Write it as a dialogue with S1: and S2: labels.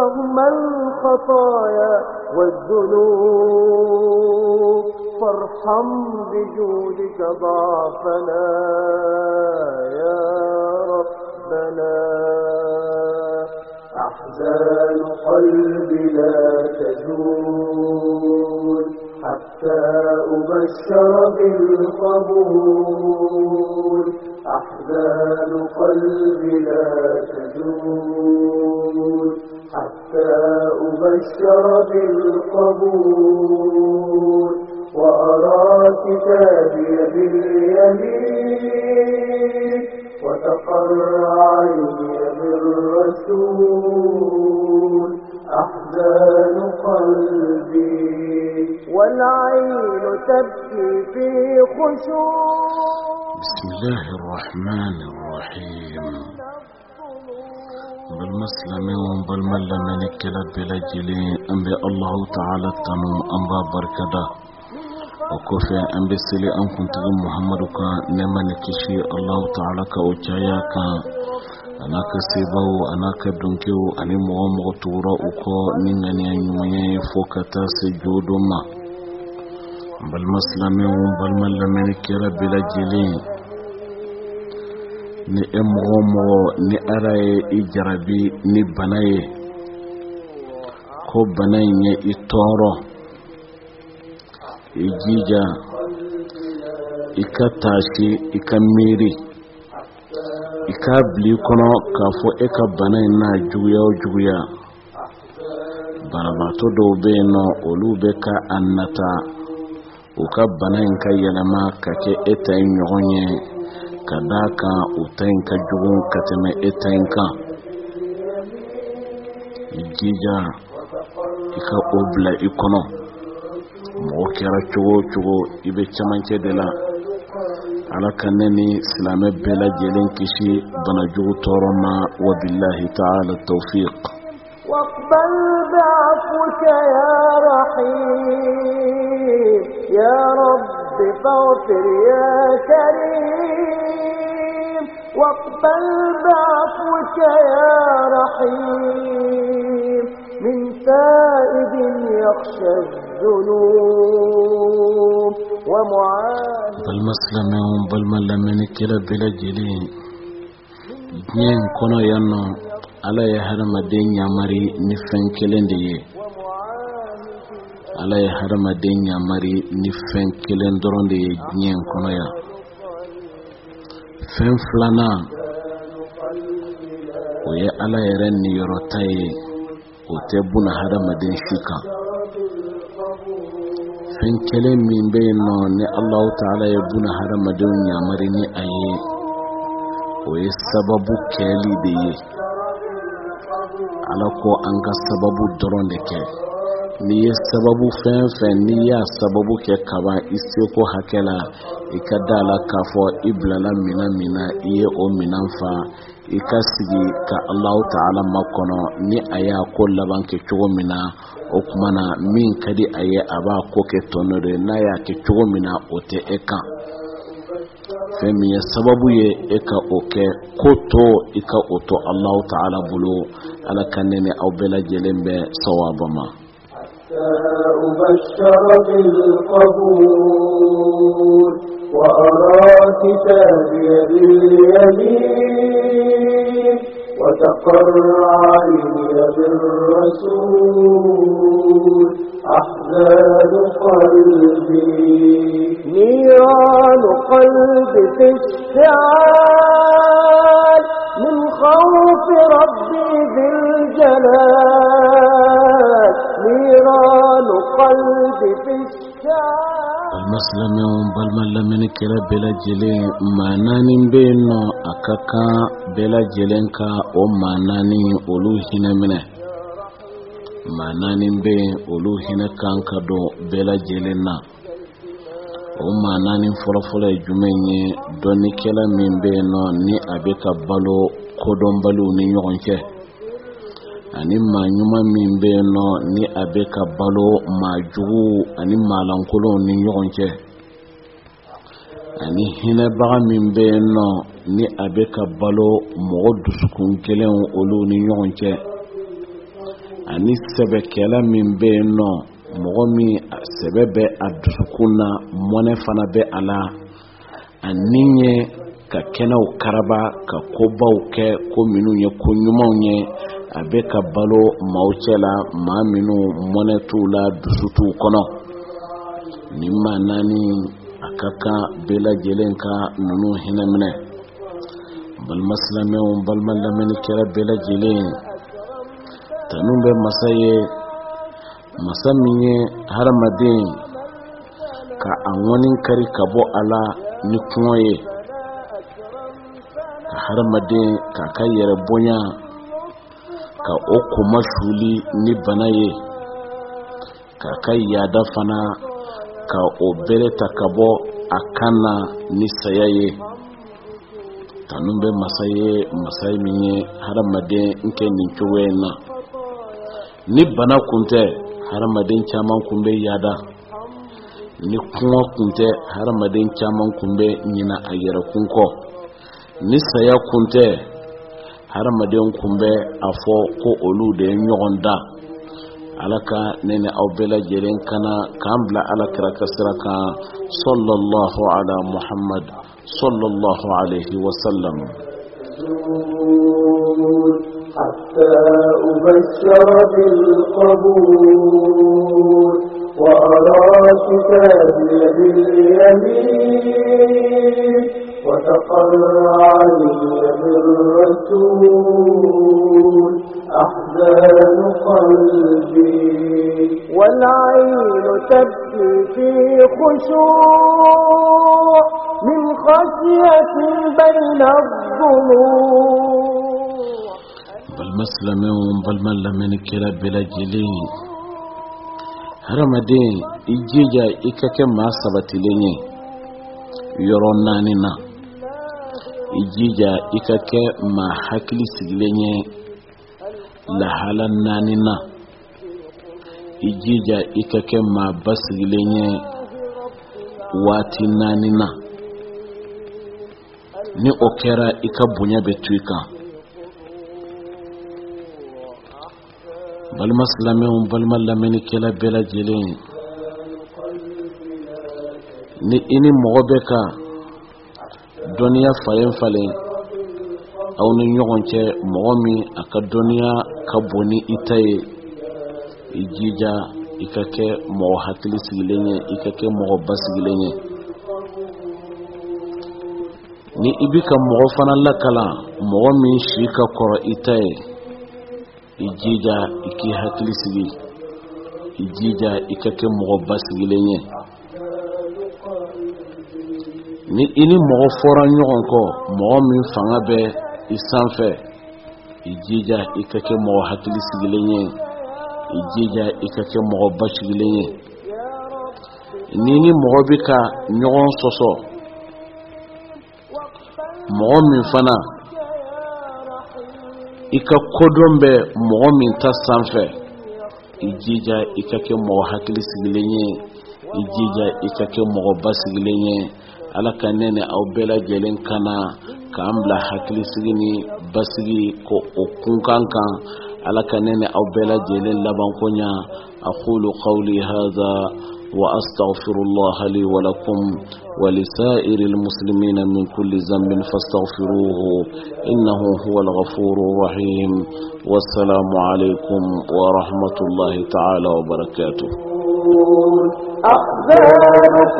S1: رغم الخطايا والذنوب. فارحم بجودك ضعفنا يا ربنا.
S2: أحزان قلبي لا تزول حتى أبشر بالقبول. أحزان قلبي لا تزول حتى أبشر بالقبول وأرى كتابي باليمين وتقر عيني بالرسول أحزان قلبي
S1: والعين تبكي في خشوع.
S3: بسم الله الرحمن الرحيم. بالمسلمين بالملمين كلا بلا جلي. أنبي الله تعالى تنو أنبا بركدا. وكفي أنبي سلي أن كنت محمد كا نما نكشي الله تعالى كأوجايا كا. أنا كسيبو أنا كدنكيو أني مغو مغو تورا أكو نينغني أنيواني فوكتا سجودو ما بالمسلمين بالملمين كلا بلا جلي. ni e mɔgɔ mɔgɔ ni ala ye i jarabi ni bana ye ko bana in ye i tɔɔrɔ. I jija i ka taasi i ka miiri. I k'a bil'i kɔnɔ k'a fɔ e ka bana in n'a juguya o juguya. Banabaatɔ dɔw bɛ yen nɔ olu bɛ ka a nata. U ka bana in ka yɛlɛma ka kɛ e ta ye ɲɔgɔn ye ka d'a kan u ta in ka jugu ka tɛmɛ e ta in kan i jija i ka o mɔgɔ kɛra cogo o cogo i bɛ camancɛ de la ala ka ne ni silamɛ bɛɛ lajɛlen kisi bana jugu tɔɔrɔ ma wa billahi ta'ala tawfiq
S1: واقبل بعفوك يا رحيم يا رب فاغفر يا كريم واقبل بعفوك يا رحيم. من سائد يخشى الذنوب. ومعاهد
S3: المسلم يوم من لم ينكل بلا جليل جنين كنا ينو على يهرم الدين يا مري نفن كلين دي على يهرم الدين يا مري نفن كلين دروندي جنين كنا ينو fɛn filanan o ye ala yɛrɛ niyɔrɔta ye o tɛ buna hadamaden si kan. Fɛn kelen min bɛ yen nɔ ni alahu taala ye buna hadamadenw ɲamari ni a ye o ye sababu kɛli de ye. Ala ko an ka sababu dɔrɔn de kɛ. N'i ye sababu fɛn fɛn n'i y'a sababu kɛ kaban i seko hakɛ la i ka da la k'a fɔ i bilala minan min na i ye o minan fa. I ka sigi ka alahu taala makɔnɔ ni a y'a ko laban kɛ cogo min na o kuma na min ka di a ye a b'a ko kɛ tɔnɔ de n'a y'a kɛ cogo min na o tɛ e kan. Fɛn min ye sababu ye e ka o kɛ ko to i ka o to alahu taala bolo. Ala ka ne ni aw bɛɛ lajɛlen bɛ sawaba ma
S2: أبشر بالقبول وأرى كتابي باليمين وتقر عيني بالرسول أحزان قلبي.
S1: نيران قلبي في اشتعال من خوف ربي ذي الجلال.
S3: Almasilamɛw balimalamɛni kɛra bɛɛ lajɛlen maa naani bɛ yen nɔ a ka kan bɛɛ lajɛlen ka o maa naani olu hinɛ minɛ maa naani bɛ yen olu hinɛ kan ka don bɛɛ lajɛlen na. O maa naani fɔlɔfɔlɔ ye jumɛn ye dɔnnikɛla min bɛ yen nɔ ni a bɛ ka balo kodɔnbaliw ni ɲɔgɔn cɛ ani maa ɲuman min bɛ yen nɔ ni a bɛ ka balo maa jugu ani maa lankolonw ni ɲɔgɔn cɛ. Ani hinɛbaga min bɛ yen nɔ ni a bɛ ka balo mɔgɔ dusukun kelenw olu ni ɲɔgɔn cɛ. Ani sɛbɛkɛla min bɛ yen nɔ mɔgɔ min sɛbɛ bɛ a dusukun na mɔnɛ fana bɛ a la. Ani ye ka kɛnɛw karaba ka kobaw kɛ ko minnu ye ko ɲumanw ye. A bɛ ka balo maaw cɛ la maa minnu mɔnɛ t'u la dusu t'u kɔnɔ. Nin maa naani a ka kan bɛɛ lajɛlen ka ninnu hinɛ minɛ. Balima silamɛw balima lamɛnnikɛla bɛɛ lajɛlen. Tanu bɛ masa ye. Masa min ye hadamaden ka a ŋɔni kari ka bɔ a la ni kɔngɔ ye. Ka hadamaden k'a ka yɛrɛ bonya ka o koma suli ni bana ye k'a ka yaada fana ka o bere ta ka bɔ a kan na ni saya ye. Tanu bɛ masa ye masa min ye hadamaden n nin cogoya in na. Ni bana kun tɛ hadamaden caman kun bɛ yaada. Ni kɔngɔ kun tɛ hadamaden caman kun bɛ ɲina a yɛrɛkun kɔ. Ni saya kun tɛ hadamaden kun bɛ a fɔ ko olu de ye ɲɔgɔn da ala ka ne ni aw bɛɛ lajɛlen kana k'an bila ala kira ka sira kan sallallahu ala muhammad sallallahu alaihi wasallam
S2: حتى أبشر بالقبول وأرى كتابي باليمين
S1: والعين تبكي في خشوع من خشية بين
S3: الظلوع بالمسلم وبالملم من كلاب الجليل رمضان إجيجا إكاكا ما سبتي ليني يرون نانينا i jija i ka kɛ maa hakili sigilen ye lahala naani na i jija i ka kɛ maa basigilen ye waati naani na ni o kɛra i ka bonya bɛ to i kan balima silamɛw balima lamɛnnikɛla bɛɛ lajɛlen ni i ni mɔgɔ bɛ dɔnniya falen falen. Aw ni ɲɔgɔn cɛ mɔgɔ min a ka dɔnniya ka bon ni i ta ye. I jija i ka kɛ mɔgɔ hakili sigilen ye i ka kɛ mɔgɔ basigilen ye. Ni i bi ka mɔgɔ fana lakalan mɔgɔ min si ka kɔrɔ i ta ye i jija i k'i hakili sigi. I jija i ka kɛ mɔgɔ basigilen ye ni i ni mɔgɔ fɔra ɲɔgɔn kɔ mɔgɔ min fanga bɛ i sanfɛ i jija i ka kɛ mɔgɔ hakili sigilen ye i jija i ka kɛ mɔgɔ basigilen ye. Ni ni mɔgɔ bɛ ka ɲɔgɔn sɔsɔ mɔgɔ min fana i ka kodɔn bɛ mɔgɔ min ta sanfɛ i jija i ka kɛ mɔgɔ hakili sigilen ye i jija i ka kɛ mɔgɔ basigilen ye ala ka ne ni aw bɛɛ lajɛlen kana k'an bila hakili sigi ni basigi ko o kunkan kan ala ka ne ni aw bɛɛ lajɛlen laban ko ɲa aqulu qawli hadha وأستغفر الله لي ولكم ولسائر المسلمين من كل ذنب فاستغفروه إنه هو الغفور الرحيم والسلام عليكم ورحمة الله تعالى وبركاته